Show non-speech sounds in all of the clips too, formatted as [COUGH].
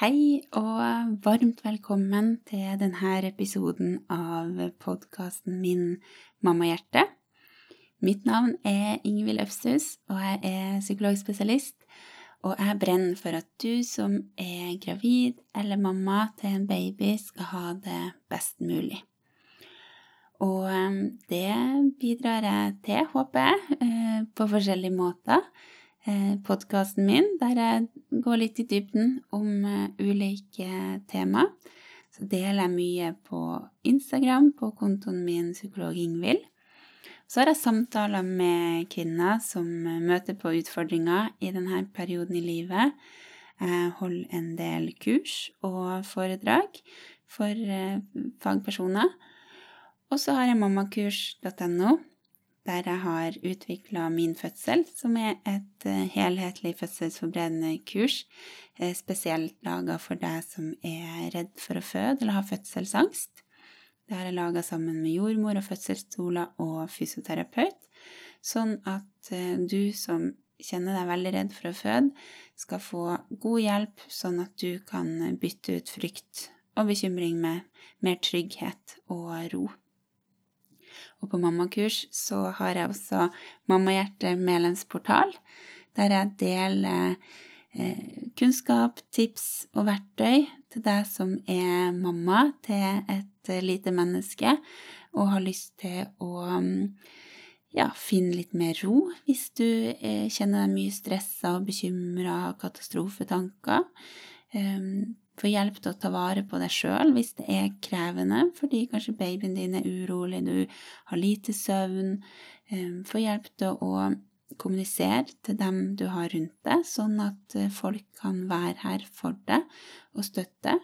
Hei og varmt velkommen til denne episoden av podkasten min Mammahjerte. Mitt navn er Ingvild Øfshus, og jeg er psykologspesialist. Og jeg brenner for at du som er gravid eller mamma til en baby, skal ha det best mulig. Og eh, det bidrar jeg til, håper jeg, eh, på forskjellige måter. Eh, podkasten min, der jeg går litt i dybden om eh, ulike temaer. Så deler jeg mye på Instagram, på kontoen min Psykolog Ingvild. Så har jeg samtaler med kvinner som møter på utfordringer i denne perioden i livet. Jeg holder en del kurs og foredrag for fagpersoner. Og så har jeg mammakurs.no, der jeg har utvikla Min fødsel, som er et eh, helhetlig fødselsforberedende kurs, eh, spesielt laga for deg som er redd for å føde eller har fødselsangst. Det har jeg laga sammen med jordmor og fødselsstoler og fysioterapeut, sånn at eh, du som kjenner deg veldig redd for å føde, skal få god hjelp, sånn at du kan bytte ut frykt og bekymring med mer trygghet og ro. Og på mammakurs så har jeg også Mammahjerte medlemsportal, der jeg deler eh, kunnskap, tips og verktøy til deg som er mamma til et eh, lite menneske og har lyst til å ja, finne litt mer ro hvis du eh, kjenner deg mye stressa og bekymra, katastrofetanker. Få hjelp til å ta vare på deg sjøl hvis det er krevende, fordi kanskje babyen din er urolig, du har lite søvn. Ehm, få hjelp til å kommunisere til dem du har rundt deg, sånn at eh, folk kan være her for deg og støtte.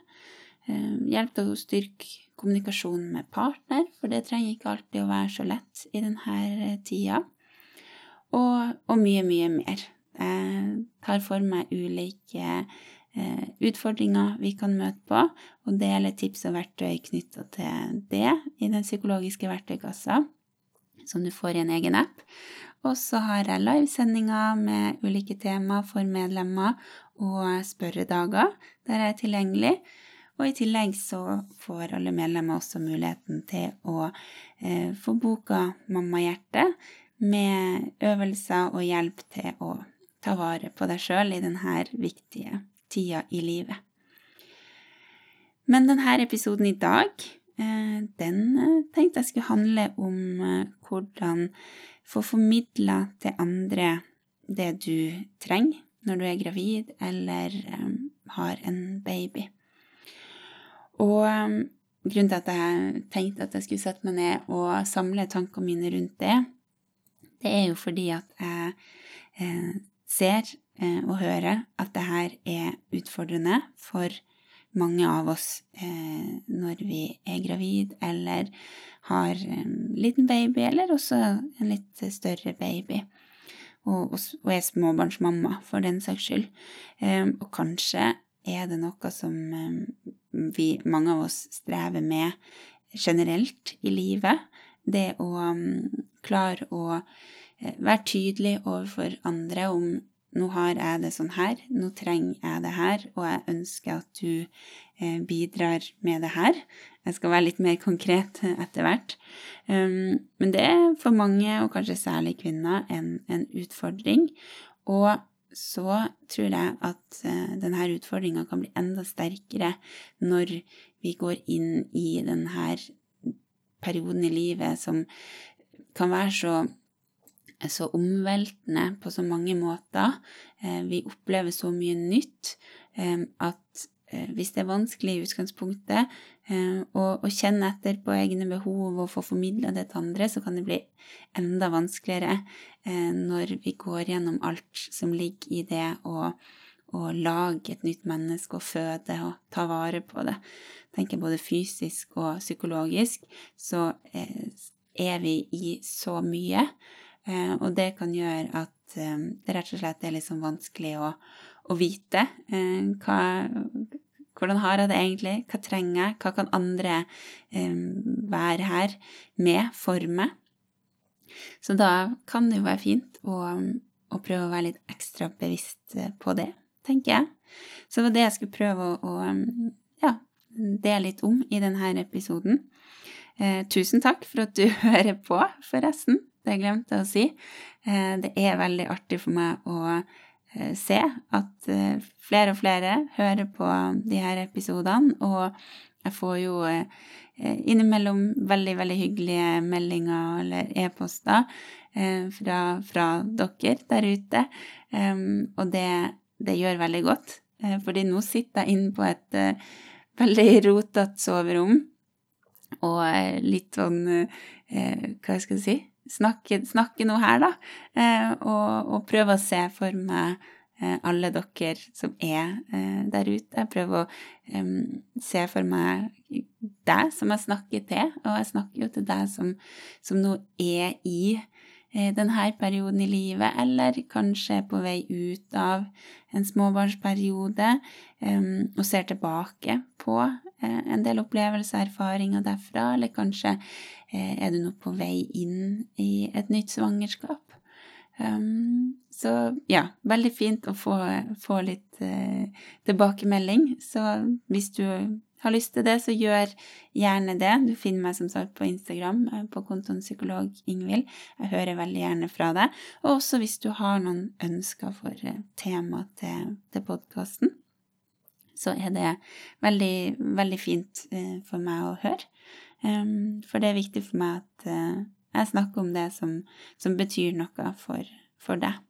Ehm, hjelp til å styrke kommunikasjonen med partner, for det trenger ikke alltid å være så lett i denne eh, tida. Og, og mye, mye mer. Jeg tar for meg ulike utfordringer vi kan møte på, og dele tips og verktøy knytta til det i den psykologiske verktøykassa, som du får i en egen app. Og så har jeg livesendinger med ulike tema for medlemmer og spørredager der jeg er tilgjengelig. Og i tillegg så får alle medlemmer også muligheten til å eh, få boka Mammahjerte med øvelser og hjelp til å ta vare på deg sjøl i denne viktige tida i livet. Men denne episoden i dag, eh, den eh, tenkte jeg skulle handle om eh, hvordan få formidla til andre det du trenger når du er gravid eller har en baby. Og grunnen til at jeg tenkte at jeg skulle sette meg ned og samle tankene mine rundt det, det er jo fordi at jeg ser eh, å høre at det her er utfordrende for mange av oss eh, når vi er gravid eller har en liten baby, eller også en litt større baby. Og, og er småbarnsmamma, for den saks skyld. Eh, og kanskje er det noe som eh, vi, mange av oss strever med generelt i livet. Det å um, klare å eh, være tydelig overfor andre om nå har jeg det sånn her, nå trenger jeg det her, og jeg ønsker at du eh, bidrar med det her. Jeg skal være litt mer konkret etter hvert. Um, men det er for mange, og kanskje særlig kvinner, en, en utfordring. Og så tror jeg at uh, denne utfordringa kan bli enda sterkere når vi går inn i denne perioden i livet som kan være så så omveltende på så mange måter. Eh, vi opplever så mye nytt eh, at eh, hvis det er vanskelig i utgangspunktet å kjenne etter på egne behov og få formidla det til andre, så kan det bli enda vanskeligere når vi går gjennom alt som ligger i det å, å lage et nytt menneske og føde og ta vare på det. Jeg tenker både fysisk og psykologisk, så er vi i så mye. Eh, og det kan gjøre at eh, det rett og slett er litt sånn vanskelig å, å vite eh, hva, Hvordan har jeg det egentlig? Hva trenger jeg? Hva kan andre være her med, for meg? Så da kan det jo være fint å, å, prøve å være litt ekstra bevisst på det, tenker jeg. Så det var det jeg skulle prøve å, å ja, dele litt om i denne episoden. Eh, tusen takk for at du [LAUGHS] hører på, forresten. Det glemte jeg å si. Eh, det er veldig artig for meg å eh, se at eh, flere og flere hører på de her episodene, og jeg får jo innimellom veldig, veldig hyggelige meldinger eller e-poster fra, fra, dere der ute, og det, det, gjør veldig godt. fordi nå sitter jeg inne på et veldig rotete soverom og litt sånn Hva skal jeg si? Snakke, snakke noe her, da. Og, og prøve å se for meg Eh, alle dere som er eh, der ute. Jeg prøver å se for meg deg som jeg snakker til, og jeg snakker jo til deg som, som nå er i eh, denne perioden i livet, eller kanskje på vei ut av en småbarnsperiode og ser tilbake på en del opplevelser og erfaringer derfra, eller kanskje er du nå på vei inn i et nytt svangerskap. Um, så ja, veldig fint å få, få litt uh, tilbakemelding. Så hvis du har lyst til det, så gjør gjerne det. Du finner meg som sagt på Instagram på kontoen psykolog Ingvild. Jeg hører veldig gjerne fra deg. Og også hvis du har noen ønsker for tema til, til podkasten, så er det veldig, veldig fint for meg å høre. Um, for det er viktig for meg at jeg snakker om det som, som betyr noe for, for deg.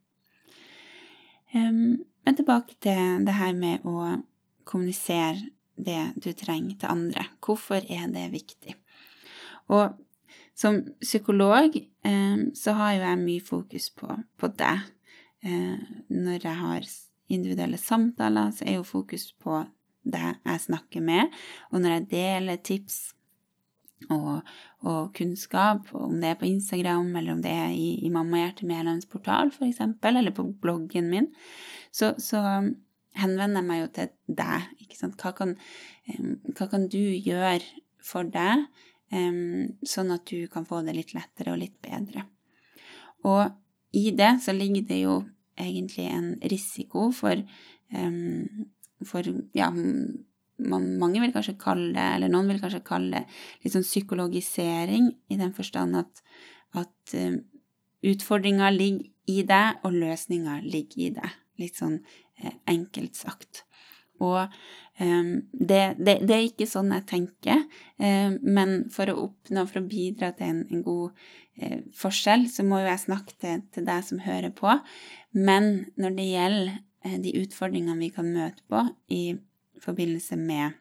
Um, men tilbake til det her med å kommunisere det du trenger til andre. Hvorfor er det viktig? Og som psykolog um, så har jo jeg mye fokus på, på deg. Uh, når jeg har individuelle samtaler, så er jo fokus på det jeg snakker med. Og når jeg deler tips og, og, kunnskap, om det er på Instagram, eller om det er i, i Mammahjertet Mælands portal, f.eks., eller på bloggen min, så, så, henvender jeg meg jo til deg. Ikke sant? Hva kan, hva kan du gjøre for deg, sånn at du kan få det litt lettere og litt bedre? Og i det så ligger det jo egentlig en risiko for, for ja, man, mange vil kanskje kalle det, eller noen vil kanskje kalle litt sånn psykologisering, i den forstand at, at um, utfordringa ligger i deg, og løsninga ligger i deg. Litt sånn eh, enkelt sagt. Og um, det, det, det, er ikke sånn jeg tenker, um, men for å oppnå, for å bidra til en, en god uh, forskjell, så må jo jeg snakke til, til, deg som hører på. Men når det gjelder uh, de utfordringene vi kan møte på i forbindelse med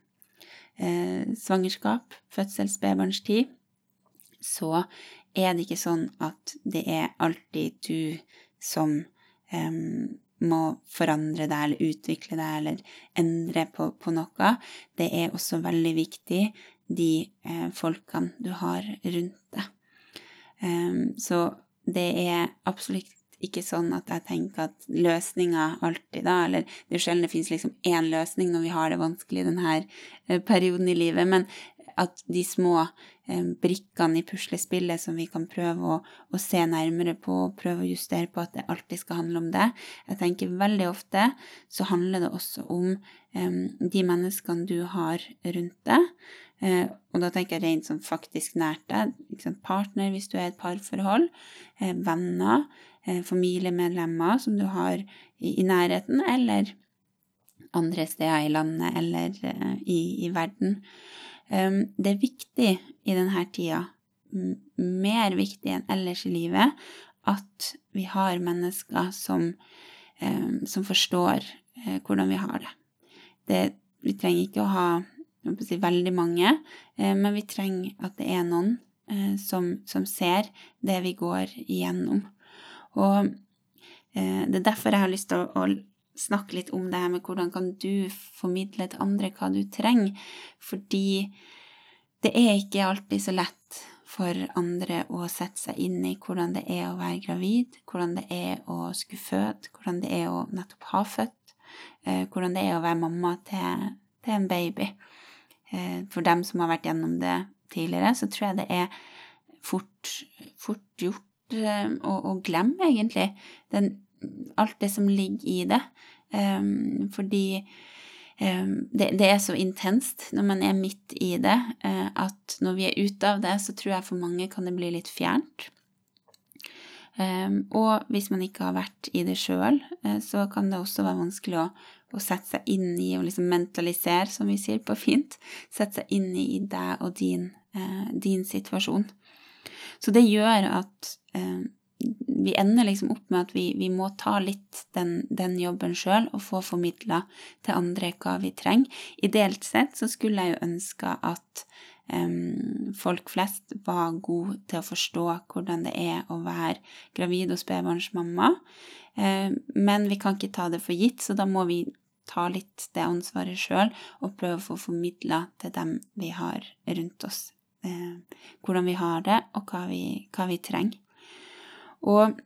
eh, svangerskap, fødsel, spedbarnstid, så er det ikke sånn at det er alltid du som eh, må forandre deg eller utvikle deg eller endre på, på noe. Det er også veldig viktig de eh, folkene du har rundt deg. Um, så det er absolutt ikke sånn at jeg tenker at løsninga alltid, da, eller det er sjelden det finnes liksom én løsning når vi har det vanskelig i denne eh, perioden i livet, men at de små eh, brikkene i puslespillet som vi kan prøve å, å, se nærmere på, og prøve å justere på at det alltid skal handle om det. Jeg tenker veldig ofte så handler det også om um, de menneskene du har rundt deg. Uh, og da tenker jeg rent sånn faktisk nært deg. Partner hvis du er i et parforhold. Uh, venner. Eh, familiemedlemmer som du har i, nærheten, eller andre steder i landet eller uh, i, i, verden. Um, det er viktig i denne tida, mer viktig enn ellers i livet, at vi har mennesker som, um, som forstår uh, hvordan vi har det. det. Vi trenger ikke å ha si, veldig mange, men vi trenger at det er noen som, som ser det vi går igjennom. Og eh, det er derfor jeg har lyst til å, å, snakke litt om det her med hvordan kan du formidle til andre hva du trenger, fordi det er ikke alltid så lett for andre å sette seg inn i hvordan det er å være gravid, hvordan det er å skulle føde, hvordan det er å nettopp ha født, eh, hvordan det er å være mamma til, til en baby. Eh, for dem som har vært gjennom det tidligere, så tror jeg det er fort, fort gjort eh, å, å, glemme, egentlig, den, alt det som ligger i det. Um, fordi um, det, det, er så intenst når man er midt i det, uh, at når vi er ute av det, så tror jeg for mange kan det bli litt fjernt. Um, og hvis man ikke har vært i det sjøl, uh, så kan det også være vanskelig å, å, sette seg inn i og liksom mentalisere, som vi sier på fint. Sette seg inn i deg og din, uh, din situasjon. Så det gjør at vi ender liksom opp med at vi, vi må ta litt den, den jobben sjøl og få formidla til andre hva vi trenger. Ideelt sett så skulle jeg jo ønske at um, folk flest var gode til å forstå hvordan det er å være gravid og spedbarnsmamma, um, men vi kan ikke ta det for gitt, så da må vi ta litt det ansvaret sjøl og prøve å få formidla til dem vi har rundt oss, hvordan vi har det, og hva vi, hva vi trenger. Og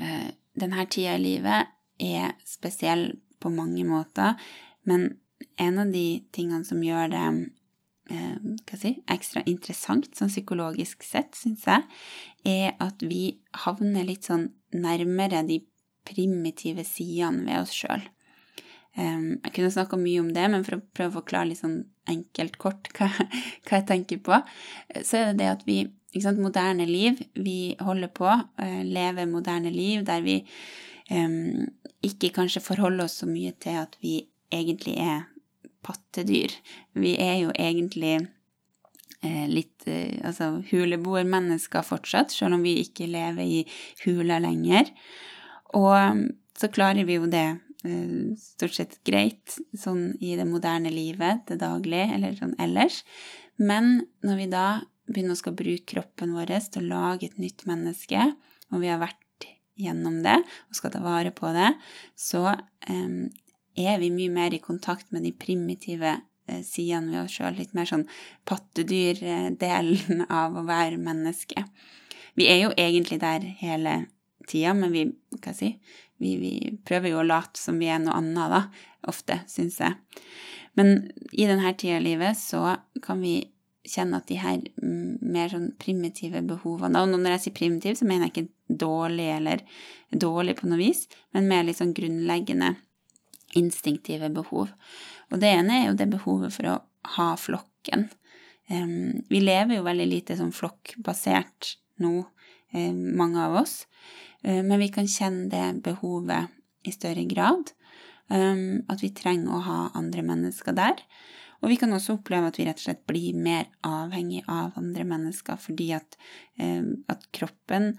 eh, denne tida i livet er spesiell på mange måter, men en av de tingene som gjør det eh, si, ekstra interessant sånn psykologisk sett, syns jeg, er at vi havner litt sånn nærmere de primitive sidene ved oss sjøl. Um, jeg kunne snakka mye om det, men for å prøve å forklare litt sånn enkelt, kort hva, [LAUGHS] hva jeg tenker på, så er det det at vi moderne liv. Vi holder på, uh, lever moderne liv der vi um, ikke kanskje forholder oss så mye til at vi egentlig er pattedyr. Vi er jo egentlig uh, litt uh, altså huleboermennesker fortsatt, selv om vi ikke lever i hula lenger. Og så klarer vi jo det stort sett greit sånn i det moderne livet det daglige eller sånn ellers. Men når vi da begynne å skal bruke kroppen vår til å lage et nytt menneske, og vi har vært gjennom det og skal ta vare på det, så um, er vi mye mer i kontakt med de primitive uh, sidene ved oss sjøl. Litt mer sånn pattedyrdelen av å være menneske. Vi er jo egentlig der hele tida, men vi, hva si, vi, vi prøver jo å late som vi er noe annet, da. Ofte, syns jeg. Men i denne tida i livet så kan vi kjenne at de her mm, mer sånn primitive behovene Og når jeg sier primitiv, så mener jeg ikke dårlig eller dårlig på noe vis, men mer litt sånn grunnleggende instinktive behov. Og det ene er jo det behovet for å ha flokken. Vi lever jo veldig lite sånn flokkbasert nå, mange av oss, um, men vi kan kjenne det behovet i større grad. at vi trenger å ha andre mennesker der. Og vi kan også oppleve at vi rett og slett blir mer avhengig av andre mennesker fordi at, eh, at kroppen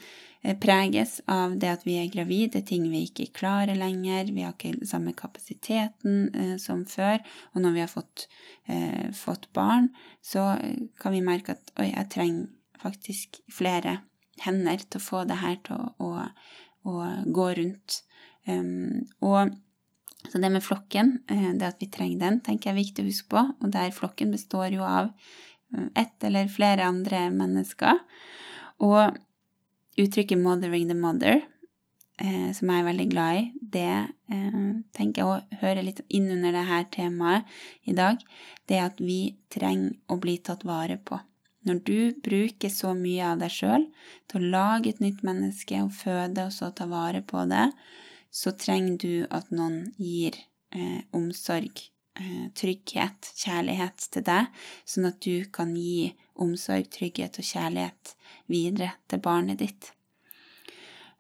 eh, preges av det at vi er gravide, ting vi ikke klarer lenger, vi har ikke samme kapasiteten eh, som før. Og når vi har fått, fått barn, så kan vi merke at oi, jeg trenger faktisk flere hender til å få det her til å, å, å gå rundt. Um, og så det med flokken, eh, det at vi trenger den, tenker jeg er viktig å huske på. Og der flokken består jo av eh, ett eller flere andre mennesker. Og uttrykket 'mothering the mother', eh, som jeg er veldig glad i, det tenker jeg å høre litt inn under det her temaet i dag. Det at vi trenger å bli tatt vare på. Når du bruker så mye av deg sjøl til å lage et nytt menneske og føde og så ta vare på det, så trenger du at noen gir eh, omsorg, eh, trygghet, kjærlighet til deg, sånn at du kan gi omsorg, trygghet og kjærlighet videre til barnet ditt.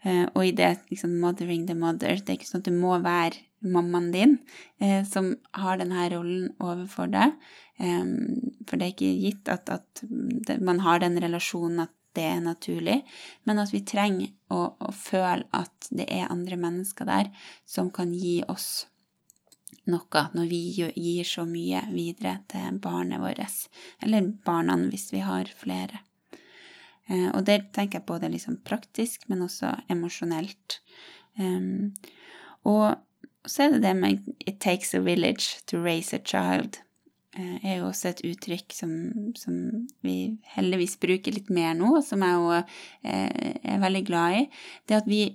Eh, og i det liksom 'mothering the mother' Det er ikke sånn at det må være mammaen din eh, som har denne rollen overfor deg. Eh, for det er ikke gitt at, at det, man har den relasjonen at det er naturlig, men at vi trenger å, å, føle at det er andre mennesker der som kan gi oss noe når vi gir så mye videre til barnet vårt, eller barna hvis vi har flere. Eh, og det tenker jeg både liksom praktisk, men også emosjonelt. Um, og så er det det med 'it takes a village to raise a child'. Eh, er jo også et uttrykk som, som, vi heldigvis bruker litt mer nå, og som jeg òg eh, er veldig glad i. Det at vi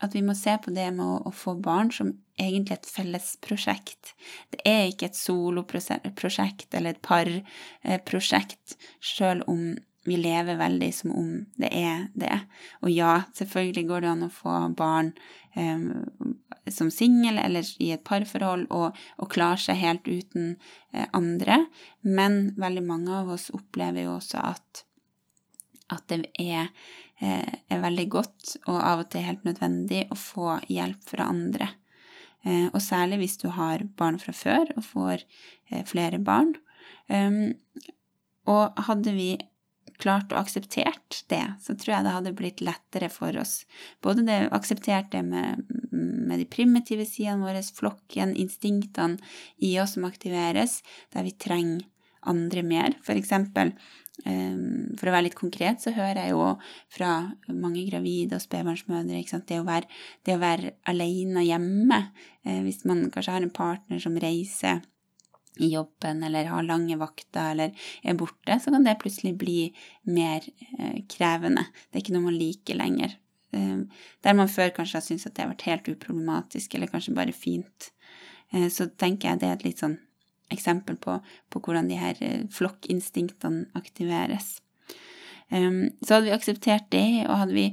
at vi må se på det med å, å få barn som egentlig et fellesprosjekt. Det er ikke et soloprosjekt eller et parprosjekt, sjøl om vi lever veldig som om det er det. Og ja, selvfølgelig går det an å få barn um, som singel eller i et parforhold og, og klare seg helt uten uh, andre, men veldig mange av oss opplever jo også at, at det er uh, er veldig godt og av og til helt nødvendig å få hjelp fra andre. Uh, og særlig hvis du har barn fra før og får flere barn. Um, og hadde vi klart og akseptert det, så tror jeg det hadde blitt lettere for oss. Både det akseptert det med, med de primitive sidene våre, flokken, instinktene i oss som aktiveres, der vi trenger andre mer. For eksempel Ehm, for å være litt konkret, så hører jeg jo fra mange gravide og spedbarnsmødre det, å være, det å være alene hjemme, eh, hvis man kanskje har en partner som reiser i jobben eller har lange vakter eller er borte, så kan det plutselig bli mer eh, krevende. Det er ikke noe man liker lenger. Ehm, der man før kanskje har syntes at det har vært helt uproblematisk, eller kanskje bare fint, eh, så tenker jeg det er et litt sånn eksempel på, på hvordan de her eh, flokkinstinktene aktiveres. Um, så hadde vi akseptert det, og hadde vi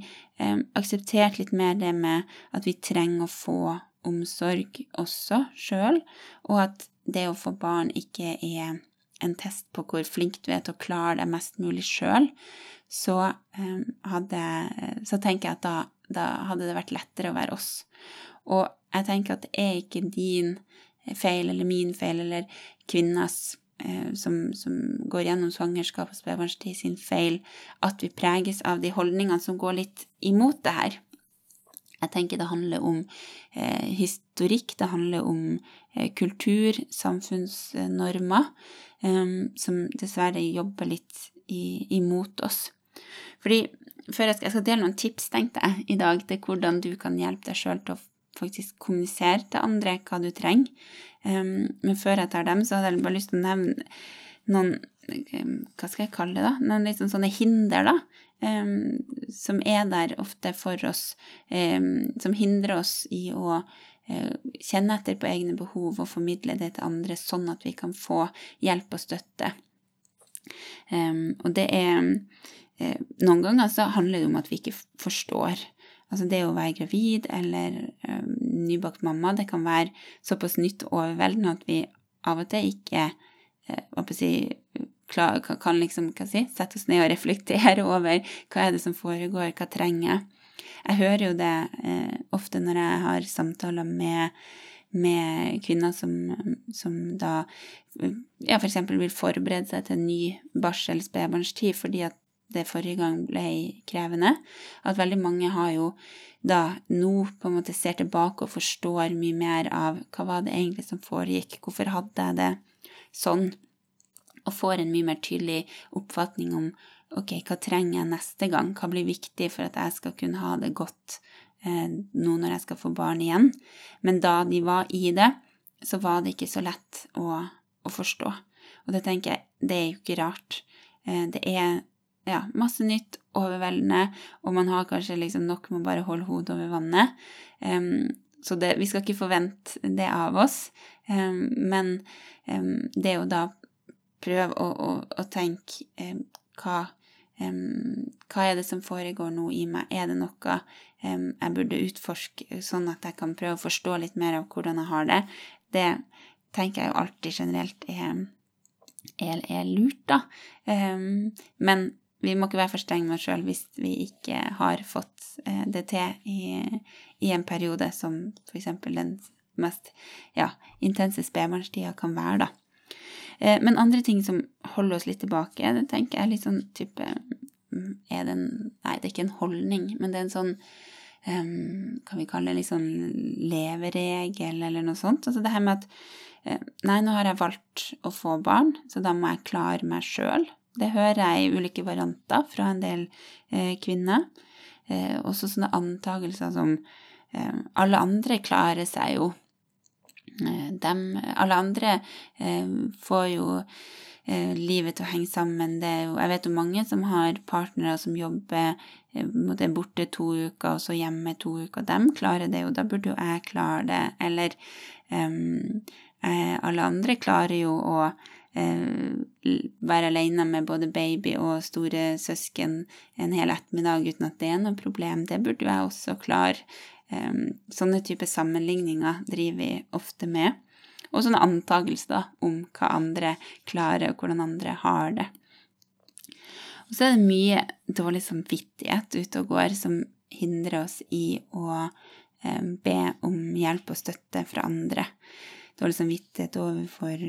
um, akseptert litt mer det med at vi trenger å få omsorg også sjøl, og at det å få barn ikke er en test på hvor flink du er til å klare deg mest mulig sjøl, så, um, så tenker jeg at da, da hadde det vært lettere å være oss. Og jeg tenker at det er ikke din feil eller min feil eller kvinnas eh, som, som, går gjennom svangerskap og spedbarnstid sin feil, at vi preges av de holdningene som går litt imot det her. Jeg tenker det handler om eh, historikk, det handler om eh, kultur, samfunnsnormer, eh, som dessverre jobber litt i, imot oss. Fordi før jeg skal, jeg skal dele noen tips, tenkte jeg, i dag til hvordan du kan hjelpe deg sjøl til å faktisk kommunisere til andre hva du trenger. Um, men før jeg tar dem, så hadde jeg bare lyst til å nevne noen Hva skal jeg kalle det, da? Noen sånn sånne hinder, da. Um, som er der ofte for oss, um, som hindrer oss i å uh, kjenne etter på egne behov og formidle det til andre, sånn at vi kan få hjelp og støtte. og det er uh, Noen ganger så handler det om at vi ikke forstår Altså det å være gravid eller uh, nybakt mamma, det kan være såpass nytt og overveldende at vi av og til ikke uh, si, kan liksom, hva si, sette oss ned og reflektere [LAUGHS] over hva er det som foregår, hva trenger jeg. Jeg hører jo det eh, ofte når jeg har samtaler med, med kvinner som, som da ja, f.eks. For vil forberede seg til en ny barsel, spedbarnstid, fordi at det forrige gang ble krevende. At veldig mange har jo da nå på en måte ser tilbake og forstår mye mer av hva var det egentlig som foregikk, hvorfor hadde jeg det sånn, og får en mye mer tydelig oppfatning om ok, hva trenger jeg neste gang, hva blir viktig for at jeg skal kunne ha det godt eh, nå når jeg skal få barn igjen. Men da de var i det, så var det ikke så lett å, å forstå. Og det tenker jeg, det er jo ikke rart. Eh, det er ja, masse nytt, overveldende, og man har kanskje liksom nok med å bare holde hodet over vannet. Um, så det, vi skal ikke forvente det av oss, um, men um, det jo da prøve å, å, å tenke hva, hva er det som foregår nå i meg? Er det noe jeg burde utforske, sånn at jeg kan prøve å forstå litt mer av hvordan jeg har det? Det tenker jeg jo alltid generelt er, er, er lurt, da. men vi må ikke være for strenge med oss sjøl hvis vi ikke har fått eh, det til i, i en periode som f.eks. den mest ja, intense spedbarnstida kan være, da. Eh, men andre ting som holder oss litt tilbake, det tenker jeg er litt sånn type mm, er det en Nei, det er ikke en holdning, men det er en sånn um, Kan vi kalle det litt sånn leveregel, eller noe sånt? Altså det her med at Nei, nå har jeg valgt å få barn, så da må jeg klare meg sjøl. Det hører jeg i ulike varianter fra en del eh, kvinner. Eh, også sånne antakelser som eh, Alle andre klarer seg jo. Eh, dem, alle andre eh, får jo eh, livet til å henge sammen. Jo, jeg vet jo mange som har partnere som jobber eh, borte to uker og så hjemme to uker. De klarer det jo, da burde jo jeg klare det. Eller um, alle andre klarer jo å eh, være alene med både baby og store søsken en hel ettermiddag uten at det er noe problem. Det burde jo jeg også klare. Sånne typer sammenligninger driver vi ofte med og sånne antakelser om hva andre klarer, og hvordan andre har det. Og så er det mye dårlig samvittighet ute og går som hindrer oss i å be om hjelp og støtte fra andre. Dårlig samvittighet overfor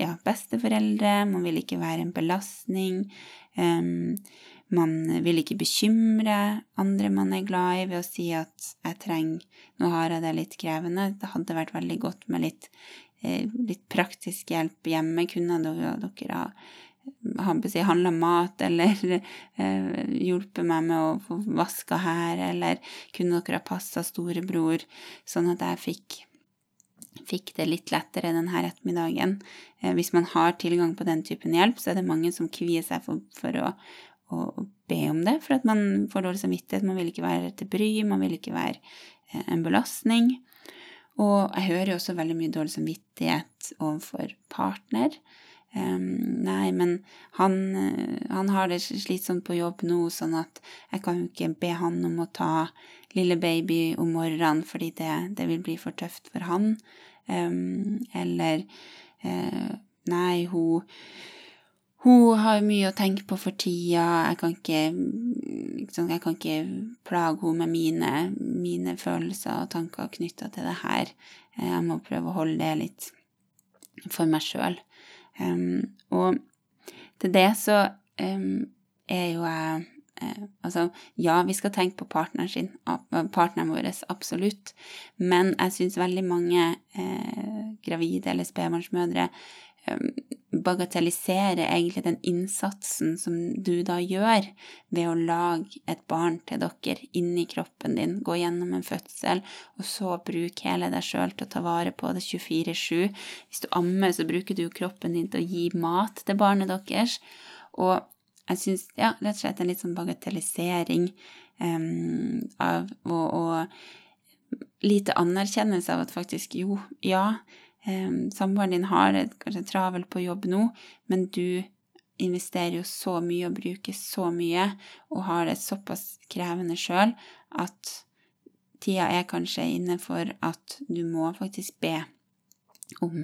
ja, besteforeldre, man vil ikke være en belastning. Um, man vil ikke bekymre andre man er glad i, ved å si at 'jeg trenger Nå har jeg det litt krevende. Det hadde vært veldig godt med litt, eh, litt praktisk hjelp hjemme. Kunne dere, dere ha handla mat, [LAUGHS] eller eh, hjulpet meg med å få vaska her, eller kunne dere ha passa storebror, sånn at jeg fikk fikk det litt lettere denne ettermiddagen. Eh, hvis man har tilgang på den typen hjelp, så er det mange som kvier seg for, for å, å be om det, for at man får dårlig samvittighet. Man vil ikke være til bry, man vil ikke være eh, en belastning. Og jeg hører jo også veldig mye dårlig samvittighet overfor partner. Um, nei, men han, eh, han, har det slitsomt på jobb nå, sånn at jeg kan jo ikke be han om å ta lille baby om morgenen fordi det, det vil bli for tøft for han. Um, eller uh, Nei, hun hun har mye å tenke på for tida, jeg kan ikke, liksom, jeg kan ikke plage henne med mine, mine, følelser og tanker knytta til det her. Jeg må prøve å holde det litt for meg sjøl. Um, og til det så um, er jo jeg uh, Altså, ja, vi skal tenke på partneren sin, partneren vår, absolutt, men jeg syns veldig mange uh, gravide eller spedbarnsmødre bagatellisere egentlig den innsatsen som du da gjør ved å lage et barn til dere inni kroppen din, gå gjennom en fødsel, og så bruke hele deg sjøl til å ta vare på det 24-7. Hvis du ammer, så bruker du jo kroppen din til å gi mat til barnet deres. Og jeg syns, ja, rett og slett en litt sånn bagatellisering um, av og, og lite anerkjennelse av at faktisk, jo, ja, Samboeren din har det kanskje travelt på jobb nå, men du investerer jo så mye og bruker så mye og har det såpass krevende sjøl at tida er kanskje inne for at du må faktisk be om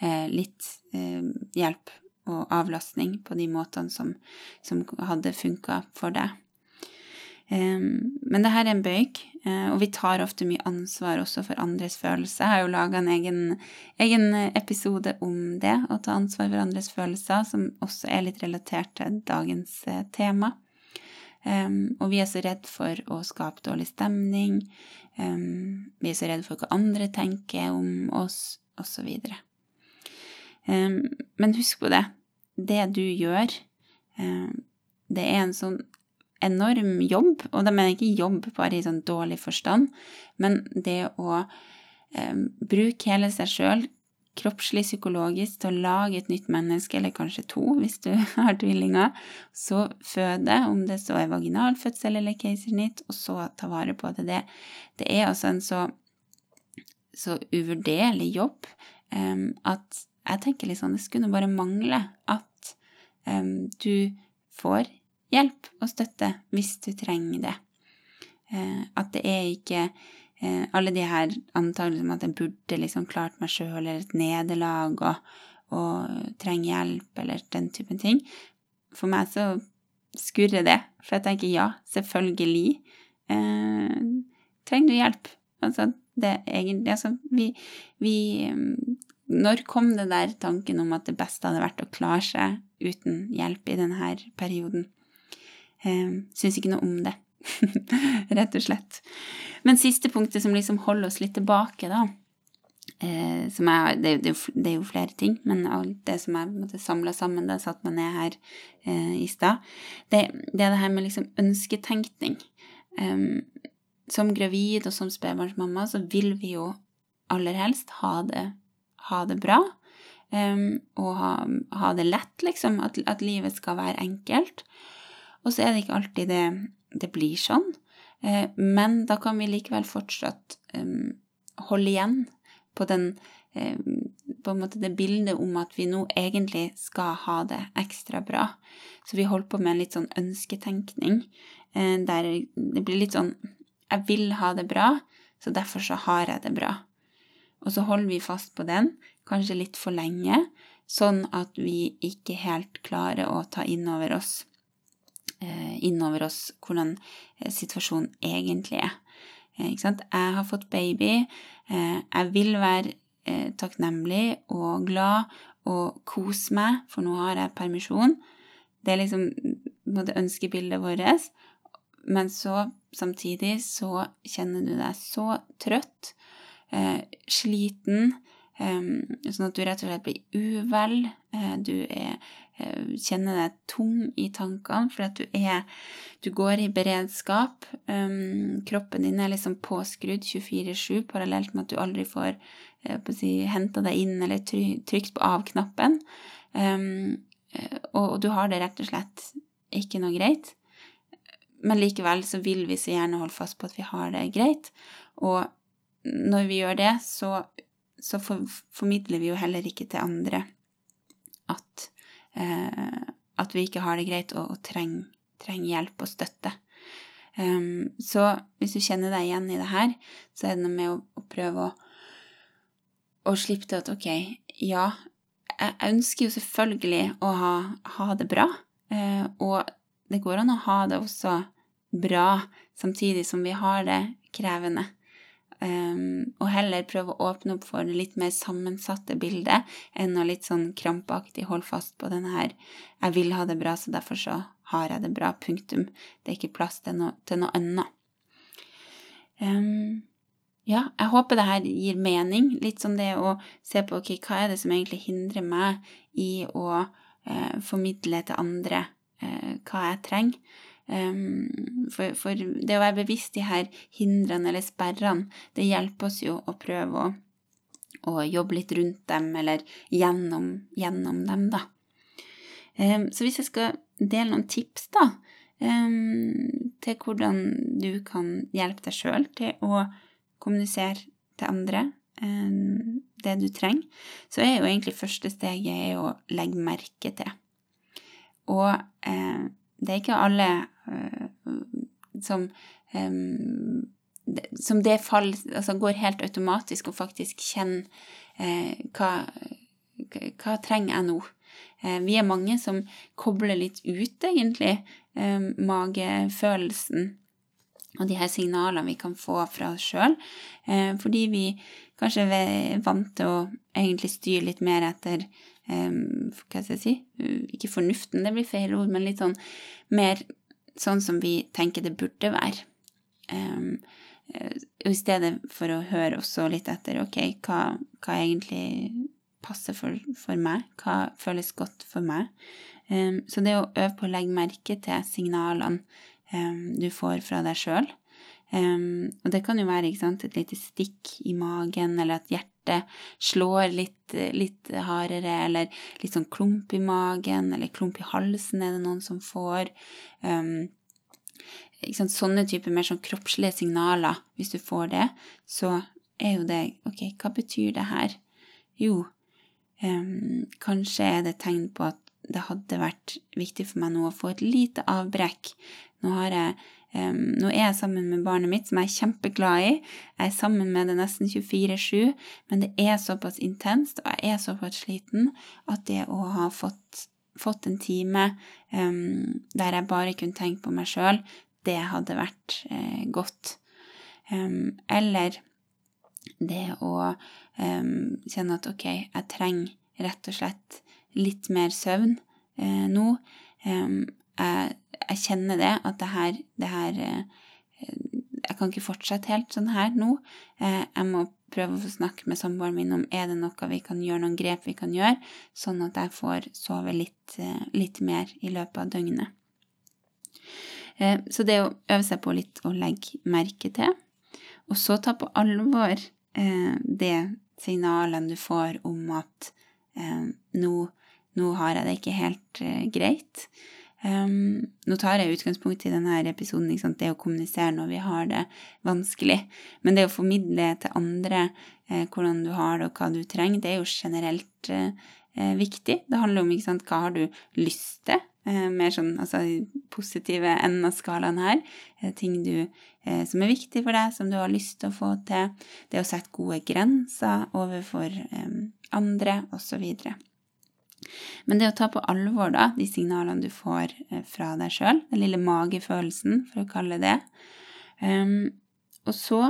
eh, litt eh, hjelp og avlastning på de måtene som, som hadde funka for deg. Men det her er en bøyg, eh, og vi tar ofte mye ansvar også for andres følelser. Jeg har jo laga en egen, egen, episode om det, å ta ansvar for andres følelser, som også er litt relatert til dagens eh, tema. Og vi er så redd for å skape dårlig stemning, vi er så redd for hva andre tenker om oss, osv. Men husk på det. Det du gjør, det er en sånn enorm jobb, og da mener jeg ikke jobb bare i sånn dårlig forstand, men det å eh, bruke hele seg sjøl, kroppslig, psykologisk, til å lage et nytt menneske, eller kanskje to hvis du [LAUGHS] har tvillinger, så føde, om det så er vaginalfødsel eller keisersnitt, og så ta vare på det. Det, det er altså en så, så uvurderlig jobb eh, at jeg tenker sånn, det skulle bare mangle at eh, du får hjelp og støtte hvis du trenger det. Eh, at det er ikke eh, alle de her antakelsene om at jeg burde liksom klart meg sjøl, eller et nederlag og, og trenger hjelp, eller den typen ting. For meg så skurrer det, for jeg tenker ja, selvfølgelig eh, trenger du hjelp. Altså, det egentlig Altså, vi, vi Når kom det der tanken om at det beste hadde vært å klare seg uten hjelp i denne perioden? Eh, Syns ikke noe om det, [LAUGHS] rett og slett. Men siste punktet som liksom holder oss litt tilbake, da eh, som er, det, det, det, er jo flere ting, men alt det som jeg samla sammen da jeg satte meg ned her eh, i stad, det, det, er det her med liksom ønsketenkning. Um, som gravid og som spedbarnsmamma så vil vi jo aller helst ha det, ha det bra. um, og ha, ha, det lett, liksom. At, at, livet skal være enkelt. Og så er det ikke alltid det, det blir sånn. Uh, men da kan vi likevel fortsatt um, holde igjen på den på en måte det bildet om at vi nå egentlig skal ha det ekstra bra. Så vi holder på med en litt sånn ønsketenkning der det blir litt sånn Jeg vil ha det bra, så derfor så har jeg det bra. Og så holder vi fast på den, kanskje litt for lenge, sånn at vi ikke helt klarer å ta inn over oss, eh, inn over oss hvordan eh, situasjonen egentlig er. Eh, ikke sant? Jeg har fått baby. Jeg vil være takknemlig og glad og kose meg, for nå har jeg permisjon. Det er liksom både ønskebildet vårt. Men så samtidig så kjenner du deg så trøtt eh, sliten, eh, sånn at du rett og slett blir uvel. Eh, du er, eh, kjenner deg tung i tankene fordi du er Du går i beredskap. Eh, kroppen din er liksom påskrudd 24-7 parallelt med at du aldri får eh, si, henta deg inn eller trykt på av-knappen. og, og du har det rett og slett ikke noe greit. Men likevel så vil vi så gjerne holde fast på at vi har det greit. Og når vi gjør det, så, så for, formidler vi jo heller ikke til andre at, eh, at vi ikke har det greit og, og trenger, treng hjelp og støtte. Um, så hvis du kjenner deg igjen i det her, så er det noe med å, å prøve å, å slippe til at ok, ja, jeg ønsker jo selvfølgelig å ha, ha det bra, eh, og det går an å ha det også bra samtidig som vi har det krevende. Um, og heller prøve å åpne opp for det litt mer sammensatte bildet enn å litt sånn krampaktig holde fast på denne her 'jeg vil ha det bra, så derfor så har jeg det bra', punktum. Det er ikke plass til noe, til noe annet. Um, ja, jeg håper det her gir mening. Litt som det å se på ok, hva er det som egentlig hindrer meg i å uh, formidle til andre uh, hva jeg trenger. Um, for, for, det å være bevisst de her hindrene eller sperrene, det hjelper oss jo å prøve å, å jobbe litt rundt dem, eller gjennom, gjennom dem, da. Um, så hvis jeg skal dele noen tips, da, um, til hvordan du kan hjelpe deg sjøl til å kommunisere til andre det du trenger, så er jo egentlig første steget å legge merke til. Og eh, det er ikke alle uh, som um, som det fall, altså går helt automatisk og faktisk kjenner eh, hva, hva trenger jeg nå? Eh, vi er mange som kobler litt ut, egentlig, eh, magefølelsen og de her signalene vi kan få fra oss sjøl, eh, fordi vi kanskje er vant til å egentlig styre litt mer etter Hva skal jeg si Ikke fornuften, det blir feil ord, men litt sånn mer sånn som vi tenker det burde være. Um, I stedet for å høre også litt etter ok, hva, hva egentlig passer for, for, meg, hva føles godt for meg. Um, så det å øve på å legge merke til signalene um, du får fra deg sjøl. Um, og det kan jo være sant, et lite stikk i magen, eller at hjertet slår litt, litt, hardere, eller litt sånn klump i magen, eller klump i halsen er det noen som får. Um, sant, sånne typer mer sånn kroppslige signaler, hvis du får det, så er jo det Ok, hva betyr det her? Jo, um, kanskje er det tegn på at det hadde vært viktig for meg nå å få et lite avbrekk. Nå har jeg Um, nå er jeg sammen med barnet mitt, som jeg er kjempeglad i. Jeg er sammen med det nesten 24-7, men det er såpass intenst, og jeg er såpass sliten, at det å ha fått, fått en time um, der jeg bare kunne tenke på meg sjøl, det hadde vært uh, godt. Um, eller det å kjenne at ok, jeg trenger rett og slett litt mer søvn uh, nå. Jeg jeg kjenner det, at det her, det her eh, Jeg kan ikke fortsette helt sånn her nå. Eh, jeg må prøve å snakke med samboeren min om er det noe vi kan gjøre, noen grep vi kan gjøre, sånn at jeg får sove litt, eh, litt mer i løpet av døgnet. Så det å øve seg på litt å legge merke til, og så ta på alvor det signalene du får om at eh, nå, nå, har jeg det ikke helt eh, greit. Um, nå tar jeg utgangspunkt i denne episoden, det å kommunisere når vi har det vanskelig. Men det å formidle til andre eh, hvordan du har det og hva du trenger, det er jo generelt eh, eh viktig. Det handler om sant, hva har du lyst til. Eh, mer sånn altså positive enden av skalaen her. Eh, ting du, eh, som er viktig for deg, som du har lyst til å få til. Det å sette gode grenser overfor andre, osv. Men det å ta på alvor da, de signalene du får eh, fra deg sjøl, den lille magefølelsen, for å kalle det um, Og så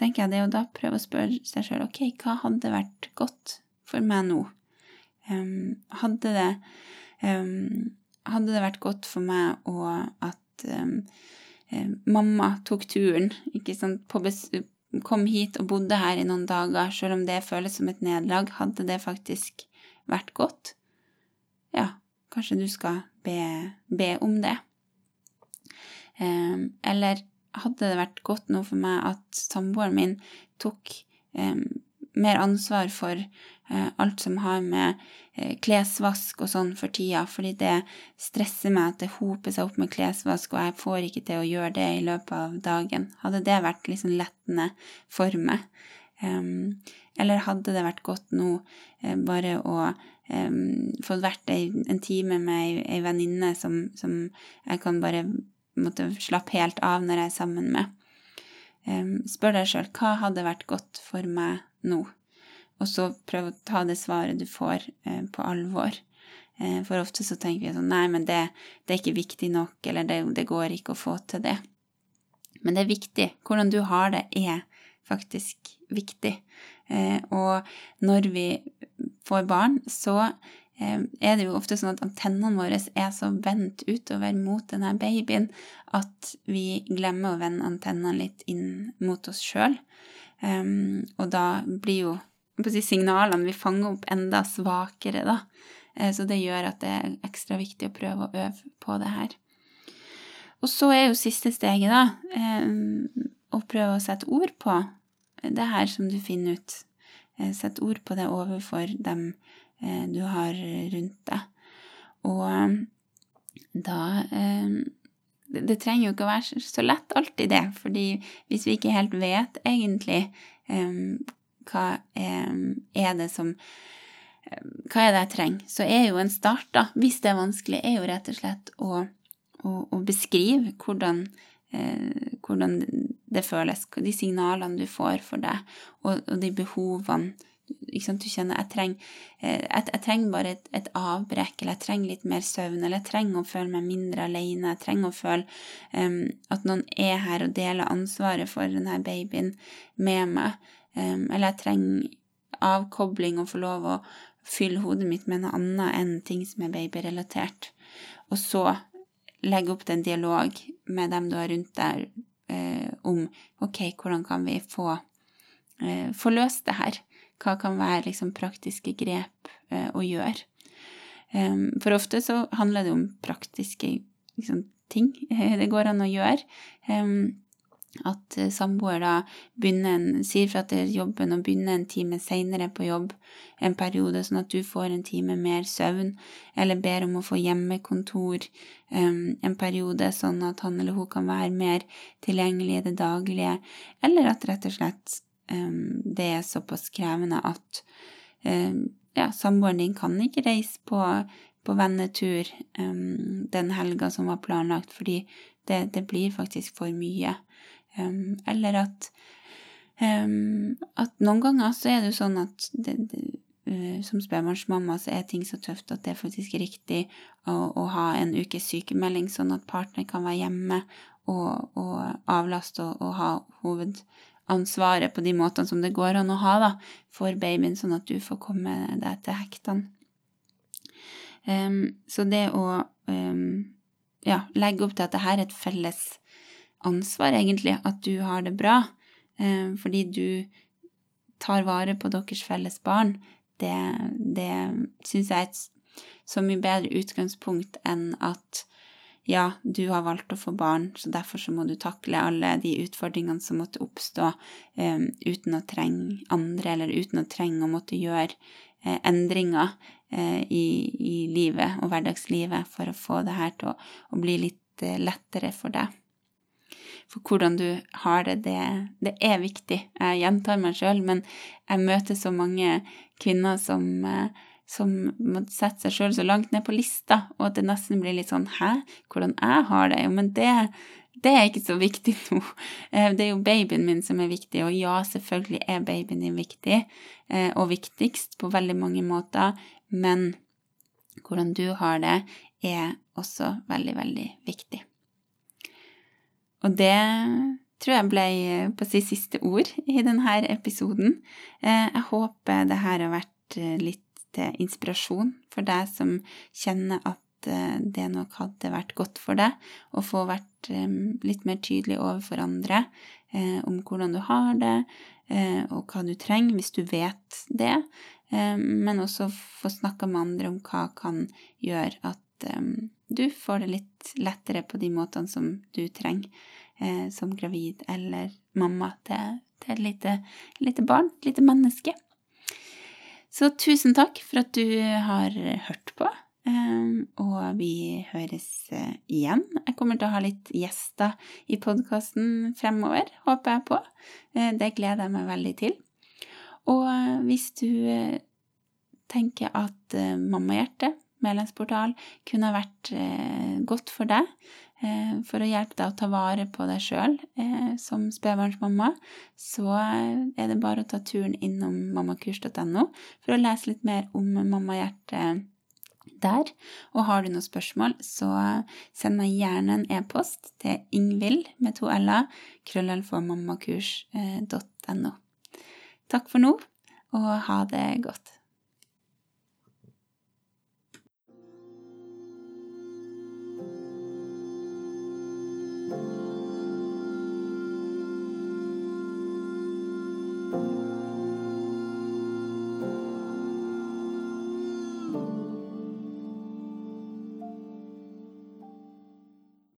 tenker jeg det å da prøve å spørre seg sjøl ok, hva hadde vært godt for meg nå? Um, hadde, det, um, hadde det vært godt for meg å at mamma tok turen, ikke sant, på kom hit og bodde her i noen dager, selv om det føles som et nederlag, hadde det faktisk vært godt, ja, kanskje du skal be, be om det. Um, eller hadde det vært godt nå for meg at samboeren min tok um, mer ansvar for uh, alt som har med uh, klesvask og sånn for tida, fordi det stresser meg at det hoper seg opp med klesvask, og jeg får ikke til å gjøre det i løpet av dagen. Hadde det vært liksom lettende for meg? Eller hadde det vært godt nå eh, bare å få vært en time med ei, venninne som, som, jeg kan bare måtte slappe helt av når jeg er sammen med? Spør deg sjøl hva hadde vært godt for meg nå? Og så prøv å ta det svaret du får, uh, på alvor. Uh, for ofte så tenker vi sånn Nei, men det, det er ikke viktig nok, eller det, det går ikke å få til det. Men det er viktig. Hvordan du har det, er faktisk viktig. Eh, og når vi får barn, så eh, er det jo ofte sånn at antennene våre er så vendt utover mot denne babyen at vi glemmer å vende antennene litt inn mot oss sjøl. Um, og da blir jo si, signalene vi fanger opp, enda svakere, da. Eh, så det gjør at det er ekstra viktig å prøve å øve på det her. Og så er jo siste steget, da, å prøve å sette ord på det her som du finner ut. Eh, sett ord på det overfor dem eh, du har rundt deg. Og eh, da Det trenger jo ikke å være så lett alltid, det. fordi hvis vi ikke helt vet egentlig hva er det som hva er det jeg trenger? Så er jo en start, da, hvis det er vanskelig, er jo rett og slett å, å, å beskrive hvordan, eh, hvordan det føles, de signalene du får for deg, og, og de behovene Du kjenner jeg trenger, eh, jeg, jeg trenger bare et, et, avbrekk, eller jeg trenger litt mer søvn, eller jeg trenger å føle meg mindre alene, jeg trenger å føle um, at noen er her og deler ansvaret for denne babyen med meg, um, eller jeg trenger avkobling og få lov å fylle hodet mitt med noe annet enn ting som er babyrelatert. Og så legge opp til en dialog med dem du har rundt deg, eh, om ok, hvordan kan vi få, eh, få løst det her? Hva kan være liksom, praktiske grep eh, å gjøre? Um, for ofte så handler det om praktiske liksom, ting [LAUGHS] det går an å gjøre. Um, at eh, samboer da begynner sier fra til jobben og begynner en time seinere på jobb en periode, sånn at du får en time mer søvn, eller ber om å få hjemmekontor um, en periode, sånn at han eller hun kan være mer tilgjengelig i det daglige, eller at rett og slett um, det er såpass krevende at um, ja, samboeren din kan ikke reise på, på vennetur den helga som var planlagt, fordi det, det blir faktisk for mye. Um, eller at, um, at noen ganger så er det jo sånn at det, det, uh, som spedbarnsmamma så er ting så tøft at det er faktisk riktig å, å ha en ukes sykemelding, sånn at partner kan være hjemme og, og avlaste og, og, ha hovedansvaret på de måtene som det går an å ha da, for babyen, sånn at du får komme deg til hektene. Um, så det å ja, legge opp til at dette er et felles ansvar, egentlig, at du har det bra, eh, fordi du tar vare på deres felles barn, det, det syns jeg er et så mye bedre utgangspunkt enn at ja, du har valgt å få barn, så derfor så må du takle alle de utfordringene som måtte oppstå um, uten å trenge andre, eller uten å trenge å måtte gjøre endringer i, i, livet og hverdagslivet for å få det her til å, å bli litt lettere for deg. For hvordan du har det, det, det er viktig. Jeg gjentar meg sjøl, men jeg møter så mange kvinner som som må sette seg sjøl så langt ned på lista, og at det nesten blir litt sånn Hæ, hvordan jeg har det? Jo, men det, det er ikke så viktig nå. [LAUGHS] Eh, det er jo babyen min som er viktig, og ja, selvfølgelig er babyen din viktig, eh, og viktigst på veldig mange måter, men hvordan du har det, er også veldig, veldig viktig. Og det tror jeg ble på si siste ord i denne episoden. Eh, jeg håper det her har vært litt til inspirasjon for deg som kjenner at eh, det nok hadde vært godt for deg å få vært eh, litt mer tydelig overfor andre eh, om hvordan du har det, og hva du trenger, hvis du vet det, men også få snakka med andre om hva kan gjøre at du får det litt lettere på de måtene som du trenger som gravid eller mamma til, et lite, lite barn, et lite menneske. Så tusen takk for at du har hørt på, eh, og vi høres eh, igjen. Jeg kommer til å ha litt gjester i podkasten fremover, håper jeg på. Eh, det gleder jeg meg veldig til. Og eh, hvis du tenker at Mammahjertet, medlemsportal, kunne ha vært godt for deg, Eh, for å hjelpe deg å ta vare på deg sjøl eh, som spedbarnsmamma, så er det bare å ta turen innom mammakurs.no for å lese litt mer om mammahjertet der. Og har du noen spørsmål, så send meg gjerne en e-post til ingvild med to l-er, krøllalfamammakurs.no. Takk for nå, og ha det godt.